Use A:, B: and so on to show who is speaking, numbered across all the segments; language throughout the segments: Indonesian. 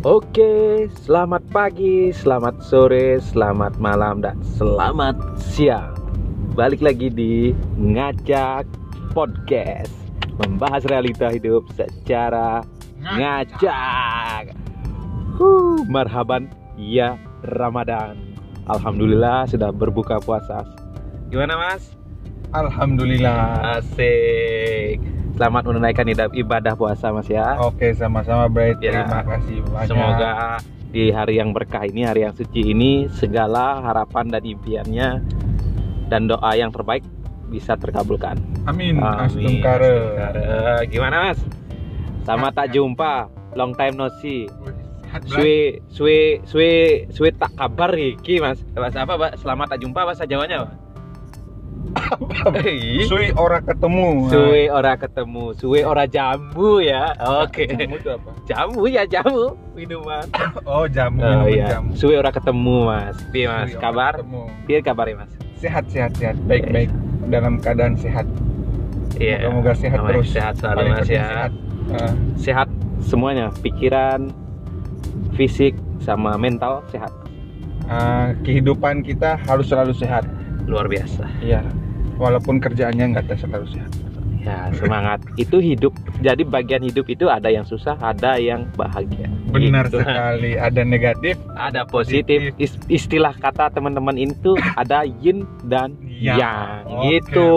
A: Oke, selamat pagi, selamat sore, selamat malam, dan selamat siang. Balik lagi di Ngajak Podcast, membahas realita hidup secara ngajak. Huh, marhaban, ya Ramadan. Alhamdulillah sudah berbuka puasa. Gimana Mas?
B: Alhamdulillah.
A: Asik. Selamat menunaikan ibadah- puasa Mas ya.
B: Oke, sama-sama Bright.
A: Ya.
B: Terima kasih banyak.
A: Semoga di hari yang berkah ini, hari yang suci ini, segala harapan dan impiannya dan doa yang terbaik bisa terkabulkan.
B: Amin.
A: Amin.
B: Astungkare.
A: Astungkare. Gimana Mas? Sama tak jumpa, long time no see. Suwe, suwe, suwe, suwe tak kabar iki Mas. Bahasa apa, Pak? Selamat tak jumpa bahasa Jawanya, Pak?
B: Sui ora ketemu.
A: Suwe ora ketemu, suwe ora jamu ya. Oke.
B: Jamu itu apa?
A: Jamu ya jamu minuman.
B: Oh, jamu.
A: Oh
B: minuman
A: iya.
B: jamu.
A: Suwe ora ketemu Mas. Piye Mas?
B: Sui
A: Kabar?
B: ketemu.
A: Piye kabarnya Mas?
B: Sehat, sehat, sehat. Baik, baik. Dalam keadaan sehat.
A: Iya.
B: Moga-moga sehat
A: Namanya
B: terus.
A: Sehat selalu Mas ya.
B: Sehat. Eh,
A: Sehat semuanya, pikiran, fisik sama mental sehat.
B: eh, kehidupan kita harus selalu sehat.
A: Luar biasa.
B: Iya. Walaupun kerjaannya nggak selalu sehat.
A: Ya, semangat. itu hidup. Jadi bagian hidup itu ada yang susah, ada yang bahagia.
B: Benar
A: Gitu.
B: sekali. Ada negatif,
A: Ada positif. Is- istilah kata teman-teman itu ada yin dan
B: Yang.
A: yang.
B: Oke,
A: Gitu.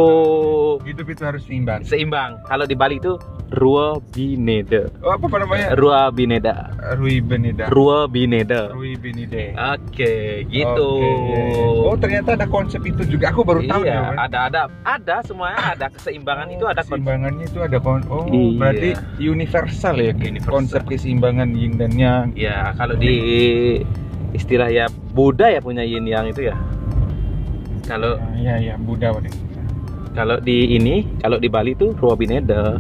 B: hidup itu harus seimbang.
A: Seimbang. Kalau di Bali itu Rua Bineda.
B: Oh, apa namanya?
A: Rua Bineda.
B: Rui Benida.
A: Rua Bineda.
B: Rui Benide.
A: Oke, gitu.
B: Oke. Oh ternyata ada konsep itu juga. Aku baru tahu
A: iya,
B: ya. Bang.
A: ada ada ada semuanya ada keseimbangan itu ada
B: keseimbangannya itu ada kon. Oh
A: Iya.
B: berarti universal ya.
A: Universal.
B: Konsep keseimbangan yin dan yang.
A: Ya, kalau di istilah ya Buddha ya punya yin yang itu ya. Kalau
B: Ya ya Buddha Bang.
A: kalau di ini, kalau di Bali itu Rua Bineda.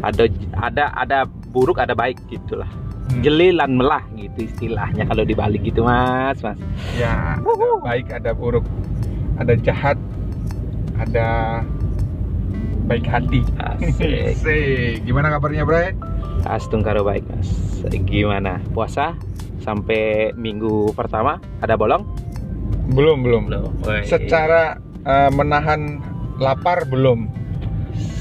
A: Ada ada ada buruk ada baik gitulah.
B: Hmm.
A: Jelilan melah gitu istilahnya kalau di Bali gitu Mas, Mas.
B: Ya ada baik ada buruk. Ada jahat. Ada baik hati.
A: Asik.
B: Asik. Gimana kabarnya Bray?
A: Astung karo baik Mas. Gimana? Puasa sampai minggu pertama ada bolong?
B: Belum belum.
A: Belum.
B: Secara eh, menahan lapar belum.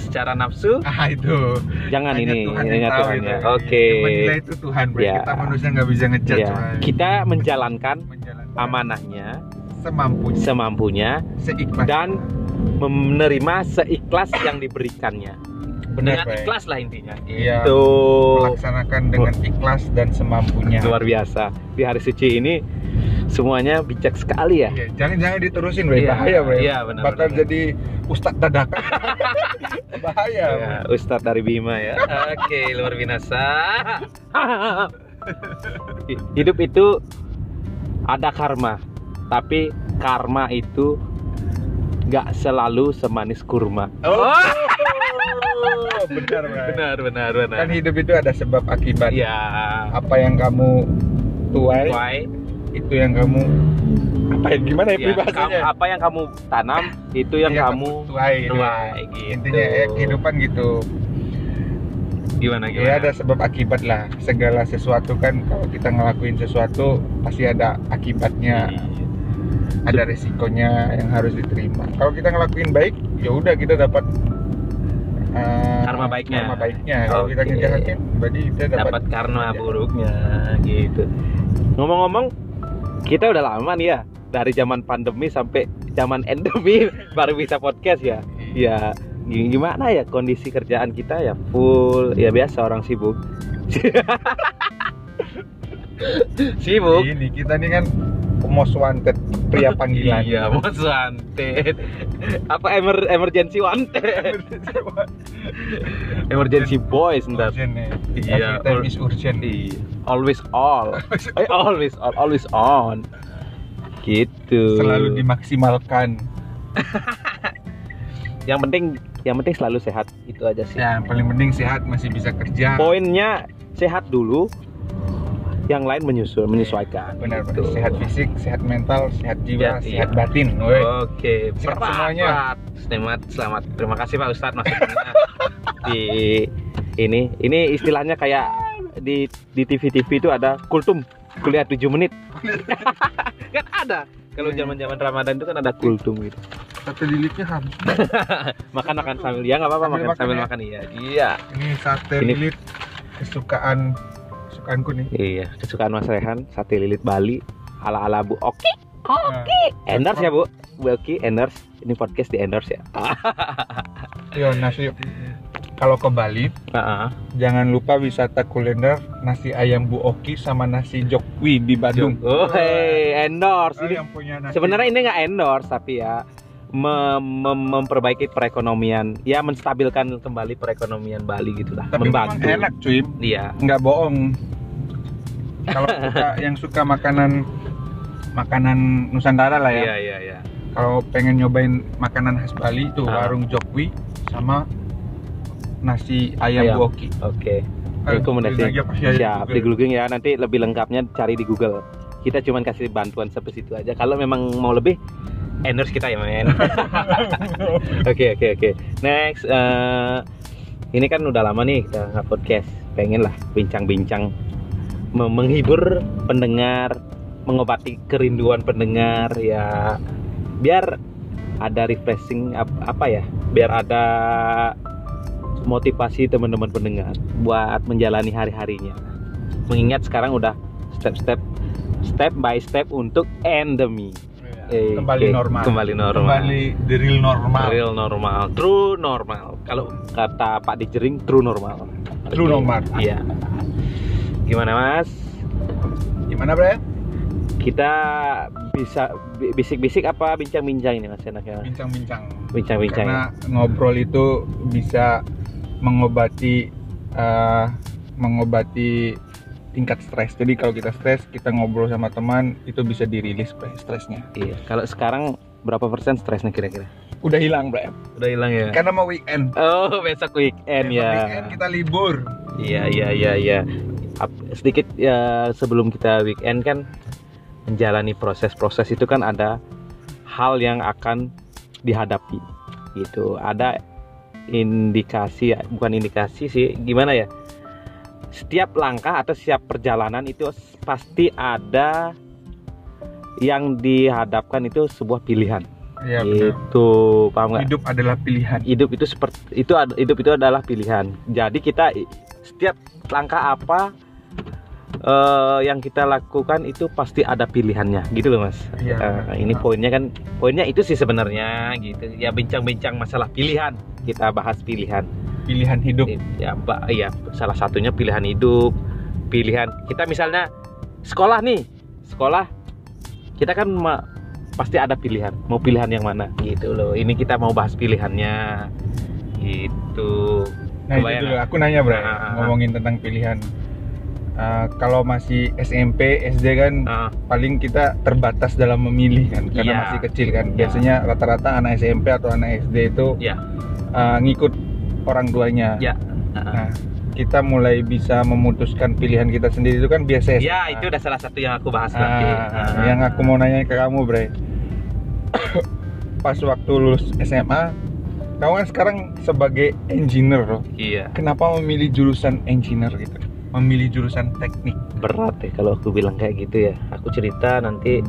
A: secara nafsu
B: Ah itu.
A: jangan
B: Hanya
A: ini
B: Tuhan
A: ini
B: yang tahu
A: Tuhan
B: itu.
A: ya. Oke.
B: Menilai itu Tuhan, Bro.
A: Ya.
B: Kita manusia nggak bisa ngejudge.
A: Ya, kita menjalankan
B: Menjalankan
A: amanahnya
B: semampunya,
A: semampunya
B: seikhlas.
A: dan menerima seikhlas yang diberikannya.
B: Benar,
A: Dengan ikhlas lah intinya.
B: Iya.
A: Itu
B: Melaksanakan dengan ikhlas dan semampunya.
A: luar biasa. Di hari suci ini semuanya bijak sekali ya.
B: Iya, Jangan jangan diterusin, Bro.
A: Iya,
B: Bahaya, Bro.
A: iya, benar,
B: Bakal
A: benar.
B: jadi ustadz dadakan. Bahaya.
A: Ya, Ustadz dari Bima ya. Oke, luar biasa. Hidup itu ada karma, tapi karma itu nggak selalu semanis kurma.
B: Oh. Benar.
A: Benar, benar, benar.
B: Kan hidup itu ada sebab akibat.
A: Ya.
B: Apa yang kamu tuai,
A: Why?
B: itu yang kamu apa ya gimana ya,
A: Ya, kamu- apa yang kamu tanam itu yang
B: Yang
A: kamu
B: tuai,
A: tuai, gitu.
B: Intinya ya, kehidupan gitu.
A: gimana gimana?
B: Ya ada sebab akibat lah. Segala sesuatu kan kalau kita ngelakuin sesuatu pasti ada akibatnya,
A: Iya.
B: ada resikonya yang harus diterima. Kalau kita ngelakuin baik, ya udah kita dapat uh,
A: Karma baiknya.
B: Karma baiknya. Kalau kita ngejahatin, berarti kita dapat
A: dapat karma buruknya gitu. Ngomong-ngomong, kita udah lama nih ya dari zaman pandemi sampai zaman endemi baru bisa podcast ya. Ya gi- gimana ya kondisi kerjaan kita ya full ya biasa orang sibuk. sibuk.
B: Ini kita nih kan most wanted pria panggilan.
A: Iya, most wanted. Apa emer emergency wanted? emergency boys ntar. Iya,
B: Every time
A: ur-
B: is urgent.
A: Iya, always all. Eh, always on, always on. Gitu.
B: Selalu dimaksimalkan.
A: Yang penting yang penting selalu sehat itu aja sih.
B: Ya, yang paling penting sehat masih bisa kerja.
A: Poinnya sehat dulu. Yang lain menyusul, menyesuaikan.
B: Benar,
A: Gitu.
B: Sehat fisik, sehat mental, sehat jiwa,
A: Ya,
B: sehat
A: iya.
B: batin. Woi.
A: Oke,
B: Sehat
A: berat,
B: semuanya.
A: Selamat, selamat. Terima kasih Pak Ustadz maksudnya di ini ini istilahnya kayak di di TV-TV itu ada kultum kuliah 7 menit. kan ada. Kalau
B: Iya.
A: zaman-zaman Ramadan itu kan ada kultum gitu.
B: Sate lilitnya habis.
A: Makan makan sambil ya nggak apa-apa
B: Sambil
A: makan sambil
B: ya.
A: makan iya. Iya.
B: Ini sate
A: Ini-
B: lilit kesukaan kesukaanku nih.
A: Iya, kesukaan Mas Rehan, sate lilit Bali ala-ala Bu Oki.
B: Nah,
A: Endorse ya, Bu. Bu Oki endorse. Ini podcast di endorse ya.
B: Yo nasi kalau ke Bali
A: Heeh.
B: jangan lupa wisata kuliner nasi ayam Bu Oki sama nasi Jokwi di Bandung.
A: Oh, hey, endorse.
B: Oh,
A: Ini
B: yang punya nasi.
A: sebenarnya ini nggak endorse tapi ya mem- mem- memperbaiki perekonomian, ya menstabilkan kembali perekonomian Bali gitulah,
B: tapi memang
A: membantu.
B: enak cuy,
A: Iya.
B: nggak bohong. Kalau suka yang suka makanan makanan Nusantara lah ya.
A: Iya, iya, iya.
B: Kalau pengen nyobain makanan khas Bali itu
A: Ah.
B: warung Jokwi sama nasi ayam,
A: Ayam.
B: Bu Oki.
A: Oke.
B: Eh,
A: Rekomendasi.
B: di
A: Siap,
B: Google.
A: di googling ya. Nanti lebih lengkapnya cari di Google. Kita cuman kasih bantuan seperti itu aja. Kalau memang mau lebih, endorse kita ya, men. Oke, oke, oke. Next, eh, ini kan udah lama nih kita nggak podcast. Pengen lah bincang-bincang, menghibur pendengar, mengobati kerinduan pendengar ya. Biar ada refreshing ap- apa ya? Biar ada motivasi teman-teman pendengar buat menjalani hari-harinya. Mengingat sekarang udah step-step step by step untuk endemi. Eh,
B: kembali
A: oke,
B: normal.
A: Kembali normal.
B: Kembali the real normal.
A: Real normal, true normal. Kalau kata Pak Dijering, true normal.
B: True normal.
A: Iya. Gimana Mas?
B: Gimana, Bre?
A: Kita bisa bi- bisik-bisik apa bincang-bincang ini Mas enaknya?
B: Bincang-bincang.
A: Bincang-bincang. ya?
B: Karena ngobrol itu bisa mengobati eh, mengobati tingkat stres. Jadi kalau kita stres, kita ngobrol sama teman itu bisa dirilis Bre, stresnya.
A: Iya. Kalau sekarang berapa persen stresnya kira-kira?
B: Udah hilang, Bre.
A: Udah hilang ya.
B: Karena mau weekend.
A: Oh, besok weekend
B: Besok
A: ya.
B: Weekend kita libur.
A: Iya, iya, iya, iya. Sedikit ya sebelum kita weekend kan menjalani proses-proses itu kan ada hal yang akan dihadapi gitu. Ada indikasi ya, bukan indikasi sih, gimana ya? Setiap langkah atau setiap perjalanan itu pasti ada yang dihadapkan itu sebuah pilihan.
B: Benar.
A: Itu paham nggak?
B: Hidup adalah pilihan.
A: hidup itu seperti itu hidup itu adalah pilihan jadi kita setiap langkah apa eh, yang kita lakukan itu pasti ada pilihannya. Gitu loh mas.
B: Iya.
A: Eh, ini poinnya kan poinnya itu sih sebenarnya gitu. Ya bincang-bincang masalah pilihan. Kita bahas pilihan.
B: Pilihan hidup.
A: ya mbak ya salah satunya pilihan hidup. Pilihan kita misalnya sekolah nih. Sekolah kita kan pasti ada pilihan. Mau pilihan yang mana? Gitu loh. Ini kita mau bahas pilihannya. Gitu.
B: Nah, itu dulu. aku nanya, Bre,
A: Ah, ah, ah.
B: ngomongin tentang pilihan. Eh, kalau masih SMP, SD kan
A: nah,
B: paling kita terbatas dalam memilih kan karena
A: Iya.
B: masih kecil kan.
A: Iya.
B: Biasanya rata-rata anak SMP atau anak SD itu
A: Iya.
B: eh, ngikut orang tuanya.
A: Iya.
B: Nah, kita mulai bisa memutuskan pilihan kita sendiri itu kan biasa
A: ya itu udah salah satu yang aku bahas nanti
B: Ah,
A: Ah.
B: yang aku mau nanya ke kamu, Bre. Pas waktu lulus SMA, kamu kan sekarang sebagai engineer loh.
A: iya
B: Kenapa memilih jurusan engineer gitu? Memilih jurusan teknik.
A: berat ya kalau aku bilang kayak gitu ya aku cerita nanti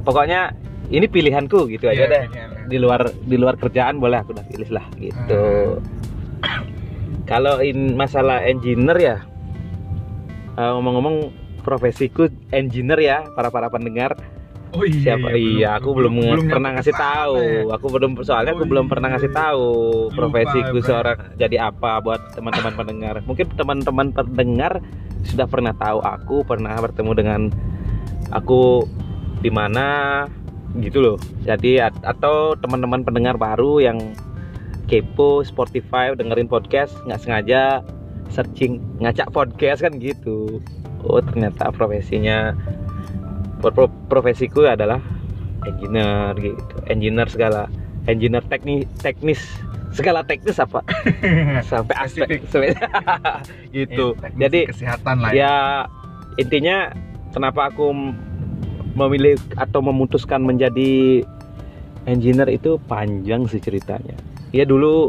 A: pokoknya ini pilihanku gitu aja
B: Iya,
A: deh
B: pilihan.
A: di luar di luar kerjaan boleh aku udah pilih lah gitu. Kalau in masalah engineer ya, eh, ngomong-ngomong profesiku engineer ya para para pendengar.
B: Oh iya.
A: Siapa? Iya, aku belum, pernah
B: nyampe
A: ngasih tahu.
B: ya.
A: Aku belum soalnya aku
B: Oh
A: belum pernah
B: iya.
A: ngasih tahu
B: Lupa,
A: profesiku
B: Bray.
A: seorang jadi apa buat teman-teman pendengar. Mungkin teman-teman pendengar sudah pernah tahu aku pernah bertemu dengan aku di mana gitu loh. Jadi at- atau teman-teman pendengar baru yang kepo Spotify dengerin podcast nggak sengaja searching ngacak podcast kan gitu. Oh ternyata profesinya pro- pro- profesiku adalah engineer gitu. Engineer segala engineer teknis teknis segala teknis apa sampai aspek gitu.
B: Iya, teknik
A: Jadi
B: kesehatan lah ya.
A: ya intinya kenapa aku memilih atau memutuskan menjadi engineer itu panjang sih ceritanya ya dulu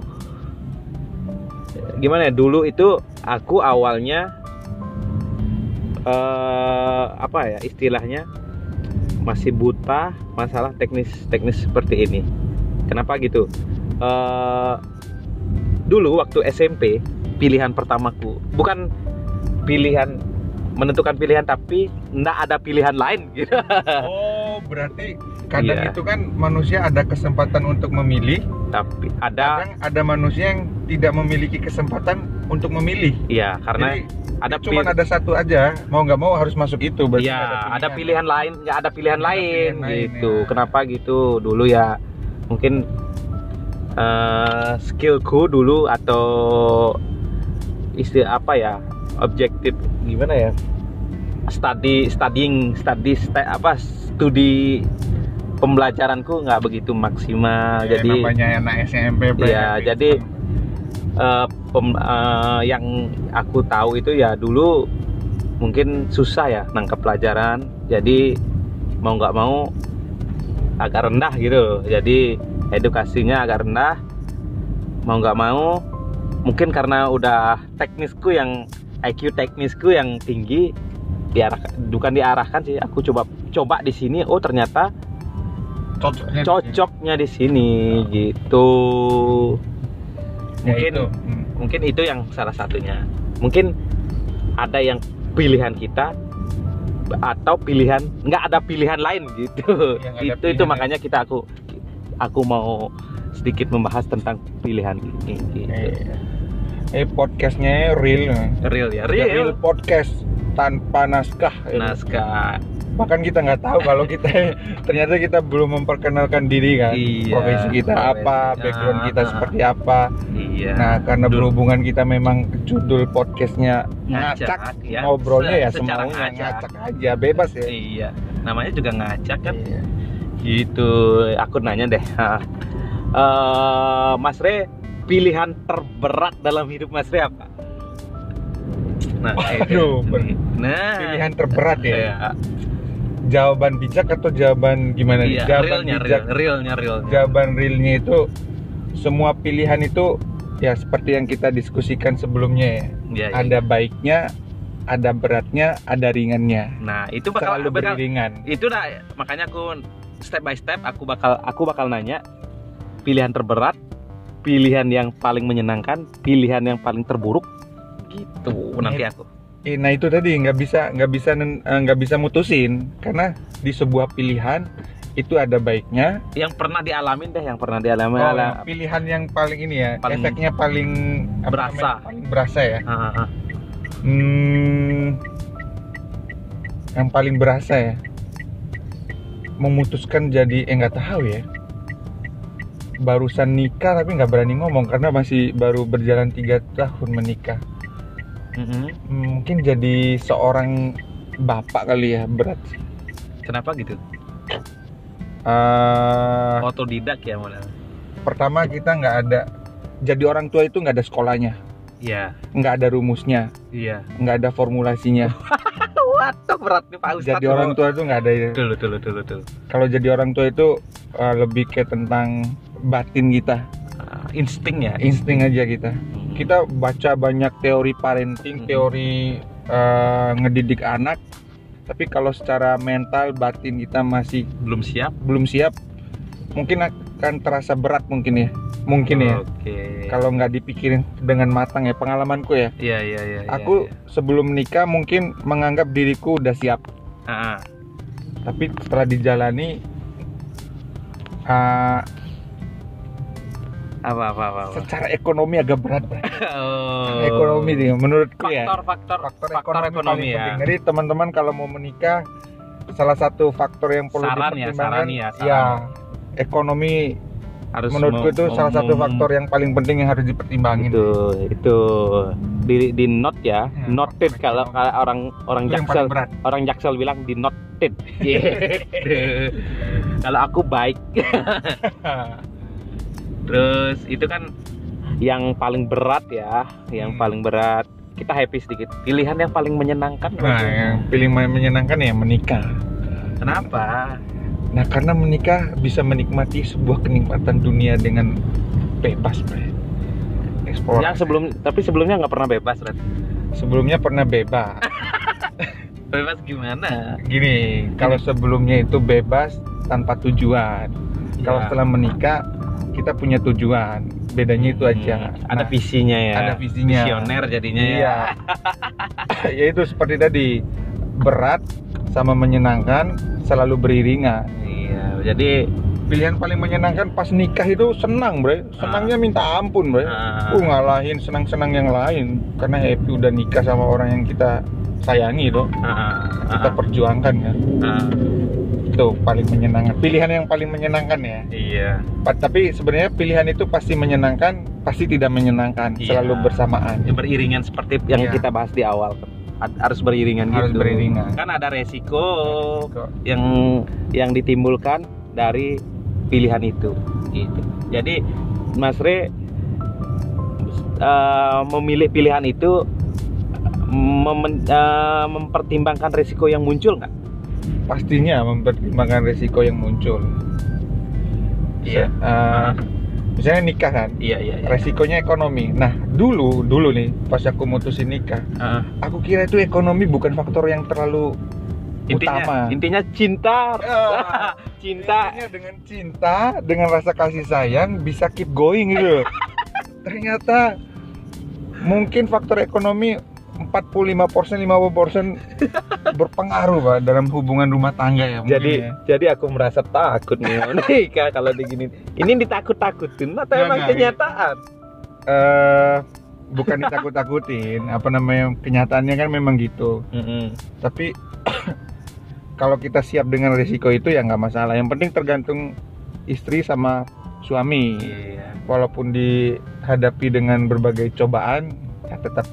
A: gimana ya dulu itu aku awalnya eh apa ya istilahnya masih buta masalah teknis-teknis seperti ini. Kenapa gitu? Eh dulu waktu SMP pilihan pertamaku bukan pilihan menentukan pilihan tapi nggak ada pilihan lain gitu.
B: Oh, berarti kadang
A: Iya.
B: itu kan manusia ada kesempatan untuk memilih,
A: tapi ada
B: kadang ada manusia yang tidak memiliki kesempatan untuk memilih.
A: iya karena
B: Jadi
A: ada
B: cuma ada satu aja, mau nggak mau harus masuk itu.
A: Iya,
B: nggak
A: ada pilihan lain, nggak ada pilihan
B: ada
A: lain
B: pilihan lain,
A: gitu.
B: ya.
A: Kenapa gitu? Dulu ya mungkin eh, skillku dulu atau istilah apa ya? Objektif gimana ya? Study, studying, study, sta- apa? Studi pembelajaranku nggak begitu maksimal.
B: Ya,
A: jadi
B: namanya anak SMP.
A: Iya,
B: ya.
A: jadi eh, pem- eh, yang aku tahu itu ya dulu mungkin susah ya nangkep pelajaran. Jadi mau nggak mau agak rendah gitu. Jadi edukasinya agak rendah. Mau nggak mau mungkin karena udah teknisku yang IQ teknisku yang tinggi diarahkan bukan diarahkan sih aku coba coba di sini oh ternyata
B: cocoknya
A: cocoknya di sini gitu
B: Ya,
A: mungkin
B: itu. Hmm.
A: mungkin itu yang salah satunya mungkin ada yang pilihan kita atau pilihan nggak ada pilihan lain gitu
B: Yang ada
A: itu itu makanya kita aku aku mau sedikit membahas tentang pilihan ini gitu.
B: Eh, eh podcastnya real,
A: real ya
B: real
A: real
B: podcast tanpa naskah.
A: naskah
B: Bahkan kita nggak tahu kalau kita ternyata kita belum memperkenalkan diri kan,
A: Iya,
B: profesi kita
A: profesi.
B: apa, background kita
A: Ah.
B: seperti apa.
A: iya
B: Nah, karena
A: Dulu.
B: berhubungan kita memang judul podcastnya
A: Ngacak,
B: ngacak,
A: ya.
B: ngobrolnya ya
A: Se- secara
B: semuanya
A: ngacak.
B: ngacak aja, bebas ya.
A: iya namanya juga ngacak kan
B: Iya.
A: gitu aku nanya deh. Eh, Mas Re pilihan terberat dalam hidup Mas Re apa nah
B: Waduh,
A: itu.
B: ber-
A: nah
B: Pilihan terberat ya.
A: iya,
B: Jawaban bijak atau jawaban gimana nih?
A: iya
B: Jawaban
A: realnya
B: bijak,
A: real, realnya realnya
B: jawaban realnya itu semua pilihan itu ya seperti yang kita diskusikan sebelumnya ya.
A: Iya, iya.
B: Ada baiknya, ada beratnya, ada ringannya.
A: nah itu bakal
B: Selalu
A: bakal-
B: beriringan.
A: itu nah makanya aku step by step aku bakal aku bakal nanya pilihan terberat pilihan yang paling menyenangkan pilihan yang paling terburuk gitu nanti aku
B: Eh, nah itu tadi nggak bisa nggak bisa eh, nggak bisa mutusin karena di sebuah pilihan itu ada baiknya.
A: yang pernah dialamin deh yang pernah dialami
B: Oh,
A: ala-
B: pilihan yang paling ini ya,
A: Paling
B: efeknya paling
A: berasa.
B: namanya, paling berasa ya.
A: Ah, ah, ah.
B: Hmm, yang paling berasa ya memutuskan jadi eh nggak tahu ya barusan nikah tapi nggak berani ngomong karena masih baru berjalan tiga tahun menikah
A: Mm-mm.
B: Hmm, mungkin jadi seorang bapak kali ya berat.
A: Kenapa gitu?
B: Eh,
A: otodidak ya modal
B: pertama kita nggak ada jadi orang tua itu nggak ada sekolahnya.
A: Iya.
B: Nggak ada rumusnya.
A: Iya.
B: Nggak ada formulasinya.
A: Waduh berat nih pak ustadz.
B: Jadi orang tua itu nggak ada ya.
A: dulu dulu dulu dulu
B: kalau jadi orang tua itu eh, lebih ke tentang batin kita
A: insting ya
B: insting aja kita
A: Hmm.
B: kita baca banyak teori parenting
A: Mm.
B: teori eh, ngedidik anak tapi kalau secara mental batin kita masih
A: belum siap
B: belum siap mungkin akan terasa berat mungkin ya mungkin ya
A: oke
B: kalau nggak dipikirin dengan matang ya pengalamanku ya
A: iya iya iya iya,
B: aku
A: iya.
B: sebelum menikah mungkin menganggap diriku udah siap
A: ah.
B: tapi setelah dijalani uh,
A: apa apa apa, apa.
B: secara ekonomi agak berat.
A: Oh.
B: ekonomi nih menurutku ya
A: faktor faktor
B: faktor,
A: faktor
B: ekonomi,
A: ekonomi ya
B: penting. jadi teman-teman kalau mau menikah salah satu faktor yang perlu
A: Saran ya,
B: dipertimbangkan
A: saran ya, saran.
B: ya, ekonomi
A: harus
B: menurutku itu salah satu faktor yang paling penting yang harus dipertimbangin
A: itu itu di di note ya
B: Ya,
A: noted
B: faktor
A: kalau kalau orang orang
B: itu
A: jaksel orang jaksel bilang di noted Yeah. kalau aku baik terus itu kan yang paling berat ya yang
B: Hmm.
A: paling berat kita happy sedikit pilihan yang paling menyenangkan
B: nah yang pilih menyenangkan ya menikah
A: kenapa
B: Nah, karena menikah bisa menikmati sebuah kenikmatan dunia dengan bebas, Bre. Eksplorasi.
A: yang sebelum tapi sebelumnya nggak pernah bebas Red.
B: Sebelumnya pernah bebas.
A: bebas gimana
B: Gini, kalau sebelumnya itu bebas tanpa tujuan. Kalau
A: Ya.
B: setelah menikah kita punya tujuan. Bedanya itu aja.
A: Hmm, ada
B: Nah,
A: visinya ya
B: ada visinya.
A: visioner jadinya ya
B: Iya. Yaitu seperti tadi berat sama menyenangkan selalu beriringan.
A: iya jadi
B: Pilihan paling menyenangkan pas nikah itu senang, Bre. Senangnya minta ampun, Bre.
A: Ah.
B: Uh, ngalahin senang-senang yang lain karena happy udah nikah sama orang yang kita sayangi tuh.
A: ah,
B: Kita
A: ah,
B: perjuangkan ya.
A: ah.
B: Itu paling menyenangkan. Pilihan yang paling menyenangkan ya.
A: iya
B: Pa- Tapi sebenarnya pilihan itu pasti menyenangkan, pasti tidak menyenangkan,
A: Iya.
B: selalu bersamaan.
A: Ya, beriringan seperti yang
B: Iya.
A: kita bahas di awal harus beriringan
B: Harus
A: gitu
B: beriringan.
A: kan ada resiko
B: Kok.
A: yang yang ditimbulkan dari pilihan itu gitu jadi Mas Re eh, memilih pilihan itu memen- eh, mempertimbangkan resiko yang muncul nggak
B: Pastinya mempertimbangkan resiko yang muncul.
A: Iya.
B: Se- eh, misalnya nikah kan,
A: iya iya, iya.
B: resikonya ekonomi. Nah, dulu dulu nih pas aku mutusin nikah,
A: Ah,
B: aku kira itu ekonomi bukan faktor yang terlalu
A: intinya
B: utama.
A: intinya cinta
B: Ah.
A: cinta
B: Intinya dengan cinta, dengan rasa kasih sayang bisa keep going gitu. Ternyata mungkin faktor ekonomi 45% 50% berpengaruh Pak dalam hubungan rumah tangga ya.
A: jadi
B: ya.
A: jadi aku merasa takut nih nikah kalau digini ini ditakut-takutin atau
B: Nggak,
A: emang
B: nggak.
A: kenyataan
B: eh bukan ditakut-takutin, apa namanya kenyataannya kan memang gitu.
A: Mm-mm.
B: Tapi kalau kita siap dengan risiko itu ya nggak masalah. Yang penting tergantung istri sama suami.
A: iya
B: walaupun dihadapi dengan berbagai cobaan ya tetap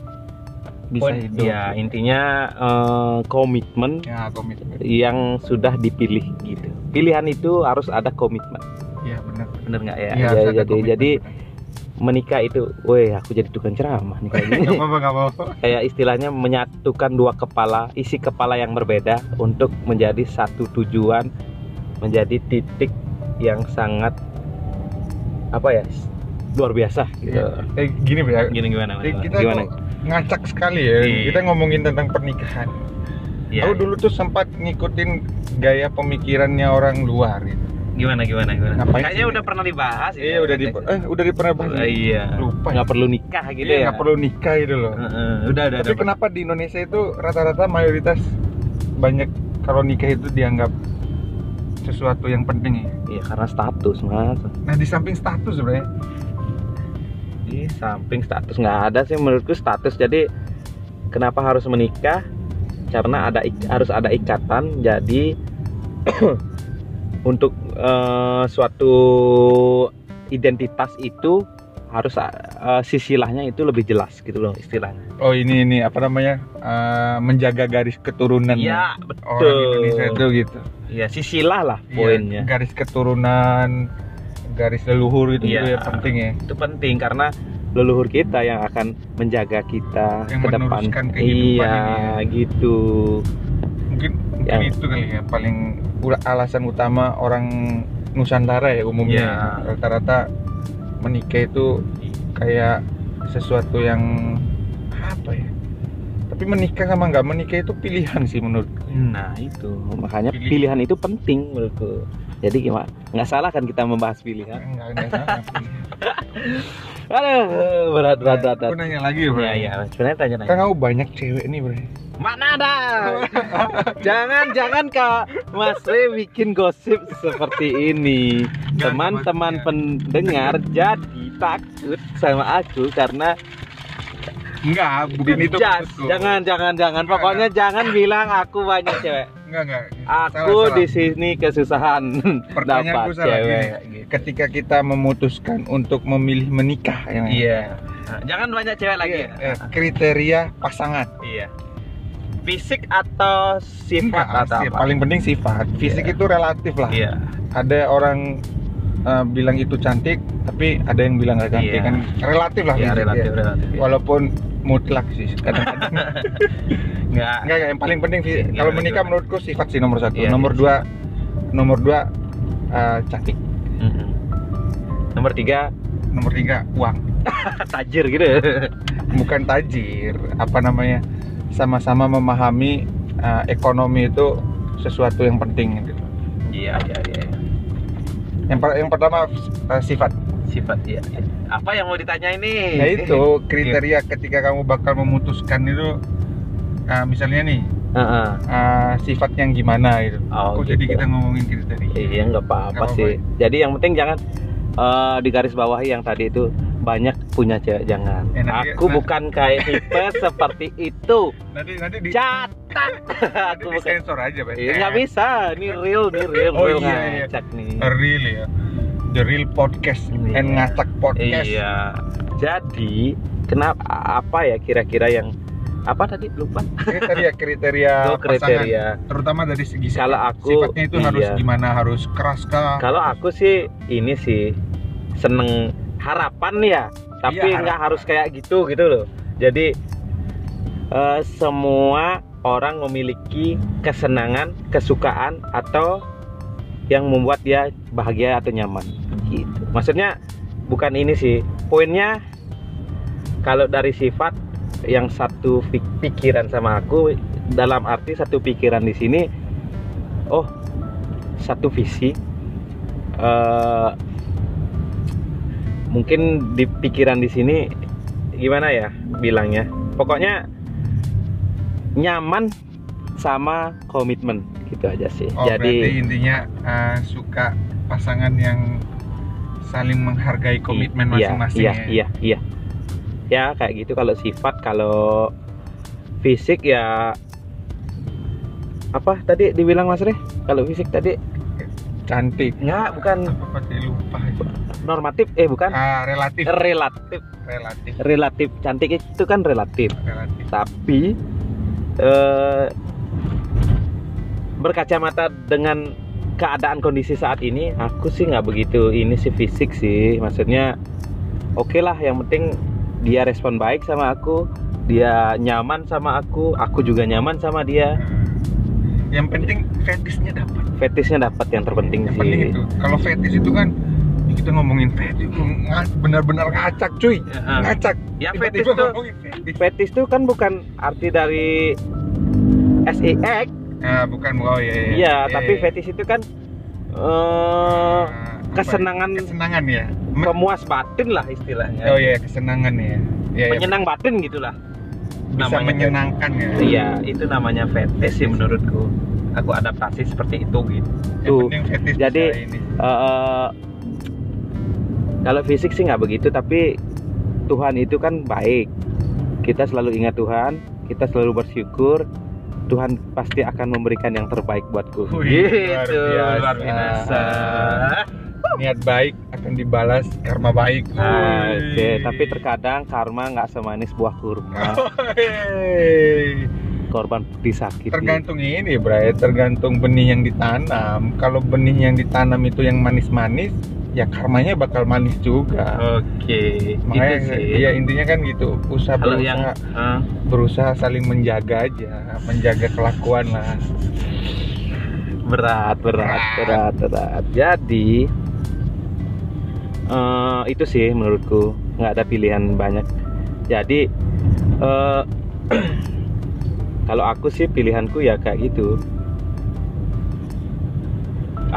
B: bisa
A: Poin-
B: hidup
A: ya intinya eh, komitmen
B: ya komitmen.
A: yang sudah dipilih gitu. Pilihan itu harus ada komitmen.
B: Ya benar.
A: Bener nggak ya,
B: Iya,
A: Ya,
B: ada
A: jadi
B: komitmen,
A: jadi
B: benar.
A: menikah itu weh aku jadi tukang ceramah nih kayak gini.
B: Nggak apa-apa nggak apa-apa.
A: Kayak istilahnya menyatukan dua kepala isi kepala yang berbeda untuk menjadi satu tujuan menjadi titik yang sangat apa ya luar biasa gitu.
B: Iya. eh, gini ya.
A: Gini gimana,
B: Eh,
A: gimana?
B: kita
A: gimana?
B: Ngacak sekali ya.
A: Iya.
B: kita ngomongin tentang pernikahan.
A: Iya,
B: aku dulu tuh sempat ngikutin gaya pemikirannya orang luar gitu.
A: gimana gimana gimana?
B: Ngapain?
A: Kayaknya
B: sih?
A: udah pernah dibahas
B: iya udah di eh udah di pernah bahas.
A: Oh, iya.
B: Lupa.
A: Nggak perlu nikah gitu
B: Iya,
A: ya?
B: nggak perlu nikah gitu loh.
A: Heeh, udah udah
B: tapi
A: udah.
B: kenapa di Indonesia itu rata-rata mayoritas banyak kalau nikah itu dianggap sesuatu yang penting ya?
A: Iya karena status mas.
B: Nah di samping status sebenarnya
A: di samping status. Nggak ada sih menurutku status. Jadi kenapa harus menikah? Karena ada harus ada ikatan. Jadi untuk eh, suatu identitas itu harus eh, sisilahnya itu lebih jelas gitu loh istilahnya.
B: Oh ini ini apa namanya? Eh, menjaga garis keturunan
A: Iya
B: ya.
A: betul.
B: Orang Indonesia itu gitu.
A: Ya sisilah lah
B: Iya,
A: poinnya.
B: garis keturunan garis leluhur itu
A: Iya.
B: juga ya penting ya
A: itu penting karena leluhur kita yang akan menjaga kita
B: Yang
A: ke depan iya
B: ini
A: gitu
B: mungkin mungkin
A: Ya.
B: itu kali ya paling alasan utama orang Nusantara ya umumnya
A: Iya.
B: rata-rata menikah itu kayak sesuatu yang apa ya tapi menikah sama nggak menikah itu pilihan sih menurut
A: Nah itu makanya
B: Pilih.
A: pilihan itu penting menurutku. Jadi gimana? Nggak salah kan kita membahas pilihan?
B: nggak ada salah
A: Aduh berat berat berat.
B: aku nanya lagi bro
A: Ya ya sebenarnya tanya
B: kan
A: nanya.
B: kamu banyak cewek nih bro
A: Mana ada? jangan jangan kak Mas Re bikin gosip seperti ini.
B: Nggak,
A: Teman-teman pendengar jadi takut sama aku karena
B: enggak bukan itu
A: jangan jangan jangan
B: Nggak,
A: pokoknya jangan bilang aku banyak cewek.
B: Enggak enggak
A: Aku
B: Salah, salah.
A: di sini kesusahan dapat cewek.
B: gini ketika kita memutuskan untuk memilih menikah ya
A: Iya. Nah, jangan banyak cewek lagi.
B: Iya, eh, kriteria pasangan
A: Iya. Fisik atau sifat
B: Enggak,
A: atau apa?
B: paling penting sifat fisik
A: Iya.
B: itu relatif lah
A: Iya.
B: ada orang eh, bilang itu cantik tapi ada yang bilang nggak cantik
A: Iya.
B: kan relatif lah
A: Iya,
B: fisik,
A: relatif,
B: ya.
A: relatif. iya.
B: walaupun mutlak sih kadang-kadang
A: Enggak.
B: enggak enggak, yang paling penting sih
A: Gimana,
B: kalau menikah
A: gimana?
B: menurutku sifat sih nomor satu
A: Iya,
B: nomor
A: iya,
B: dua nomor dua eh, cantik
A: Mm-mm. Nomor tiga
B: nomor tiga uang
A: tajir gitu.
B: bukan tajir apa namanya sama-sama memahami uh, ekonomi itu sesuatu yang penting gitu.
A: iya iya iya
B: Yang, per- yang pertama uh, sifat.
A: Sifat iya. apa yang mau ditanya ini
B: Nah itu kriteria ketika kamu bakal memutuskan itu uh, misalnya nih
A: Heeh.
B: uh, sifat yang gimana gitu.
A: Oh,
B: Kok jadi
A: gitu.
B: kita ngomongin kriteria?
A: Iya nggak apa-apa sih. Jadi yang penting jangan eh, di garis bawahi yang tadi itu banyak punya cewek jangan.
B: Eh, nanti-
A: Aku
B: nanti-
A: bukan kayak tipe seperti itu.
B: Nanti nanti di
A: Catat. Aku
B: di
A: bukan.
B: sensor aja, Pak.
A: Iya nggak bisa. Ini real, nih real,
B: Oh,
A: real
B: iya, iya.
A: nih.
B: Real ya. The real podcast
A: Iya.
B: and ngacak podcast.
A: Iya. Jadi kenapa apa ya kira-kira yang apa tadi lupa?
B: Kriteria kriteria
A: Oh, kriteria.
B: pasangan, terutama dari segi.
A: Kalau aku,
B: sifatnya itu harus
A: iya.
B: gimana? Harus keras kah?
A: Kalau aku sih ini sih seneng harapan ya, tapi
B: Iya,
A: nggak harus kayak gitu gitu loh. Jadi eh, semua orang memiliki kesenangan, kesukaan atau yang membuat dia bahagia atau nyaman. Gitu. Maksudnya bukan ini sih. Poinnya kalau dari sifat yang satu pik- pikiran sama aku dalam arti satu pikiran di sini oh satu visi eh mungkin di pikiran di sini gimana ya bilangnya pokoknya nyaman sama komitmen gitu aja sih
B: Oh, berarti
A: jadi
B: intinya uh, suka pasangan yang saling menghargai komitmen
A: iya,
B: masing-masing
A: iya,
B: ya.
A: iya iya ya kayak gitu kalau sifat kalau fisik ya apa tadi dibilang Mas Re kalau fisik tadi
B: Cantik.
A: ya bukan
B: lupa aja.
A: normatif eh bukan
B: Ah, relatif.
A: relatif
B: Relatif.
A: relatif cantik itu kan relatif
B: Relatif.
A: tapi eh, berkacamata dengan keadaan kondisi saat ini aku sih nggak begitu ini sih fisik sih maksudnya oke lah yang penting dia respon baik sama aku dia nyaman sama aku aku juga nyaman sama dia
B: Yang penting fetishnya dapat.
A: fetishnya dapat yang terpenting
B: Yang
A: sih
B: penting itu. Kalau fetish itu kan kita ngomongin fetish nga- benar-benar ngacak cuy. Ngacak.
A: ya
B: Tiba-tiba
A: fetish tuh
B: ngomongin fetish.
A: fetish tuh kan bukan arti dari SEX
B: Ah, bukan oh iya iya.
A: Iya, tapi fetish itu kan
B: apa?
A: kesenangan
B: kesenangan ya. Me-
A: pemuas batin lah istilahnya.
B: Oh iya, kesenangan ya. Iya, iya.
A: Menyenang batin gitulah.
B: bisa
A: namanya
B: menyenangkan ya.
A: Iya, itu namanya fetish sih menurutku. Aku adaptasi seperti itu gitu. Tuh. Jadi. Eh, kalau fisik sih nggak begitu, tapi Tuhan itu kan baik. Kita selalu ingat Tuhan, kita selalu bersyukur. Tuhan pasti akan memberikan yang terbaik buatku.
B: Wih,
A: gitu,
B: luar
A: luar
B: biasa.
A: biasa.
B: niat baik akan dibalas karma baik.
A: Ah. Oke, tapi terkadang karma nggak semanis buah kurma. Korban disakiti.
B: tergantung ini, Bray, tergantung benih yang ditanam. Kalau benih yang ditanam itu yang manis-manis, ya karmanya bakal manis juga.
A: Oke,
B: Makanya
A: itu sih.
B: ya intinya kan gitu, usaha
A: Kalau
B: berusaha,
A: yang eh,
B: berusaha saling menjaga aja, menjaga kelakuan lah.
A: berat, berat, berat, berat. Jadi eh, itu sih menurutku nggak ada pilihan banyak. Jadi eh, kalau aku sih pilihanku ya kayak gitu.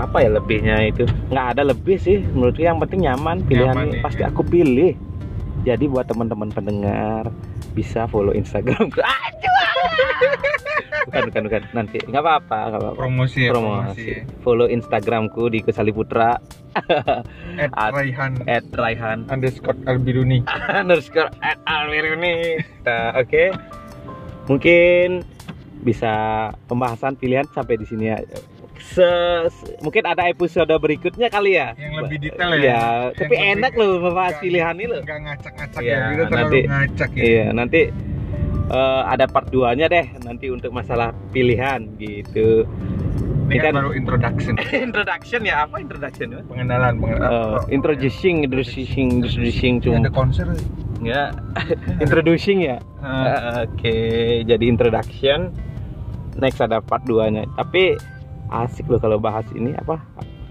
A: Apa ya lebihnya itu? Nggak ada lebih sih menurutku yang penting nyaman pilihan
B: Nyaman, ya.
A: pasti aku pilih. Jadi buat teman-teman pendengar bisa follow Instagramku. Bukan, bukan, bukan. Nanti nggak apa-apa, nggak apa-apa
B: Promosi ya,
A: promosi. Follow Instagramku di Kusali Putra
B: At
A: At-
B: Raihan
A: at Raihan
B: underscore Albiruni.
A: underscore at Alwiruni. Nah, Oke, mungkin bisa pembahasan pilihan sampai di sini ya. Se- se- mungkin ada episode berikutnya kali ya.
B: Yang lebih detail ya.
A: Iya,
B: Yang
A: tapi
B: lebih-
A: enak loh
B: Nggak-
A: pilihan ini loh.
B: Nggak ngacak-ngacak
A: Iya,
B: ya, kita terlalu
A: nanti-
B: ngacak ya.
A: Iya, nanti eh, ada part 2-nya deh nanti untuk masalah pilihan gitu.
B: Ini
A: Ini
B: kan
A: kan-
B: baru introduction,
A: introduction ya apa introduction? Mas?
B: pengenalan, pengenalan.
A: Eh, introducing, introducing, introducing cuma
B: ada konser.
A: ya introducing ya.
B: Ah,
A: Oke, jadi introduction. Next ada part 2-nya. Tapi asik loh kalau bahas ini apa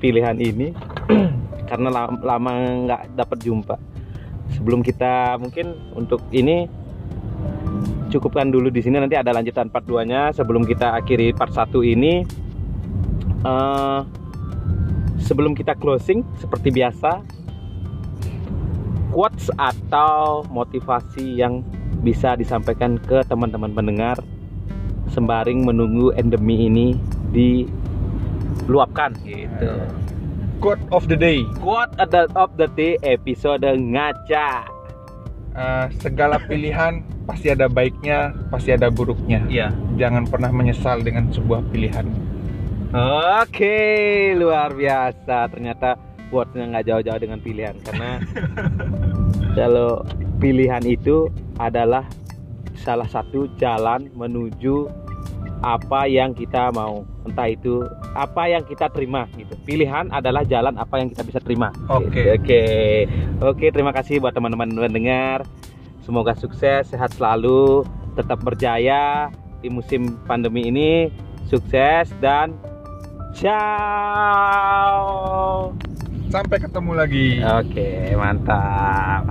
A: pilihan ini. Karena lama, nggak dapat jumpa. Sebelum kita mungkin untuk ini cukupkan dulu di sini. Nanti ada lanjutan part 2 nya sebelum kita akhiri part 1 ini eh, sebelum kita closing seperti biasa quotes atau motivasi yang bisa disampaikan ke teman-teman pendengar sembaring menunggu endemi ini diluapkan gitu.
B: Quote of the day.
A: Quote at the of the day episode ngaca.
B: Eh, segala pilihan pasti ada baiknya, pasti ada buruknya.
A: Iya.
B: Jangan pernah menyesal dengan sebuah pilihan.
A: Oke, luar biasa. Ternyata quote-nya nggak jauh-jauh dengan pilihan karena kalau pilihan itu adalah salah satu jalan menuju apa yang kita mau. Entah itu apa yang kita terima gitu. Pilihan adalah jalan apa yang kita bisa terima.
B: Oke.
A: Gitu. oke. Oke terima kasih buat teman-teman pendengar semoga sukses sehat selalu tetap berjaya di musim pandemi ini. Sukses dan ciao.
B: Sampai ketemu lagi.
A: oke mantap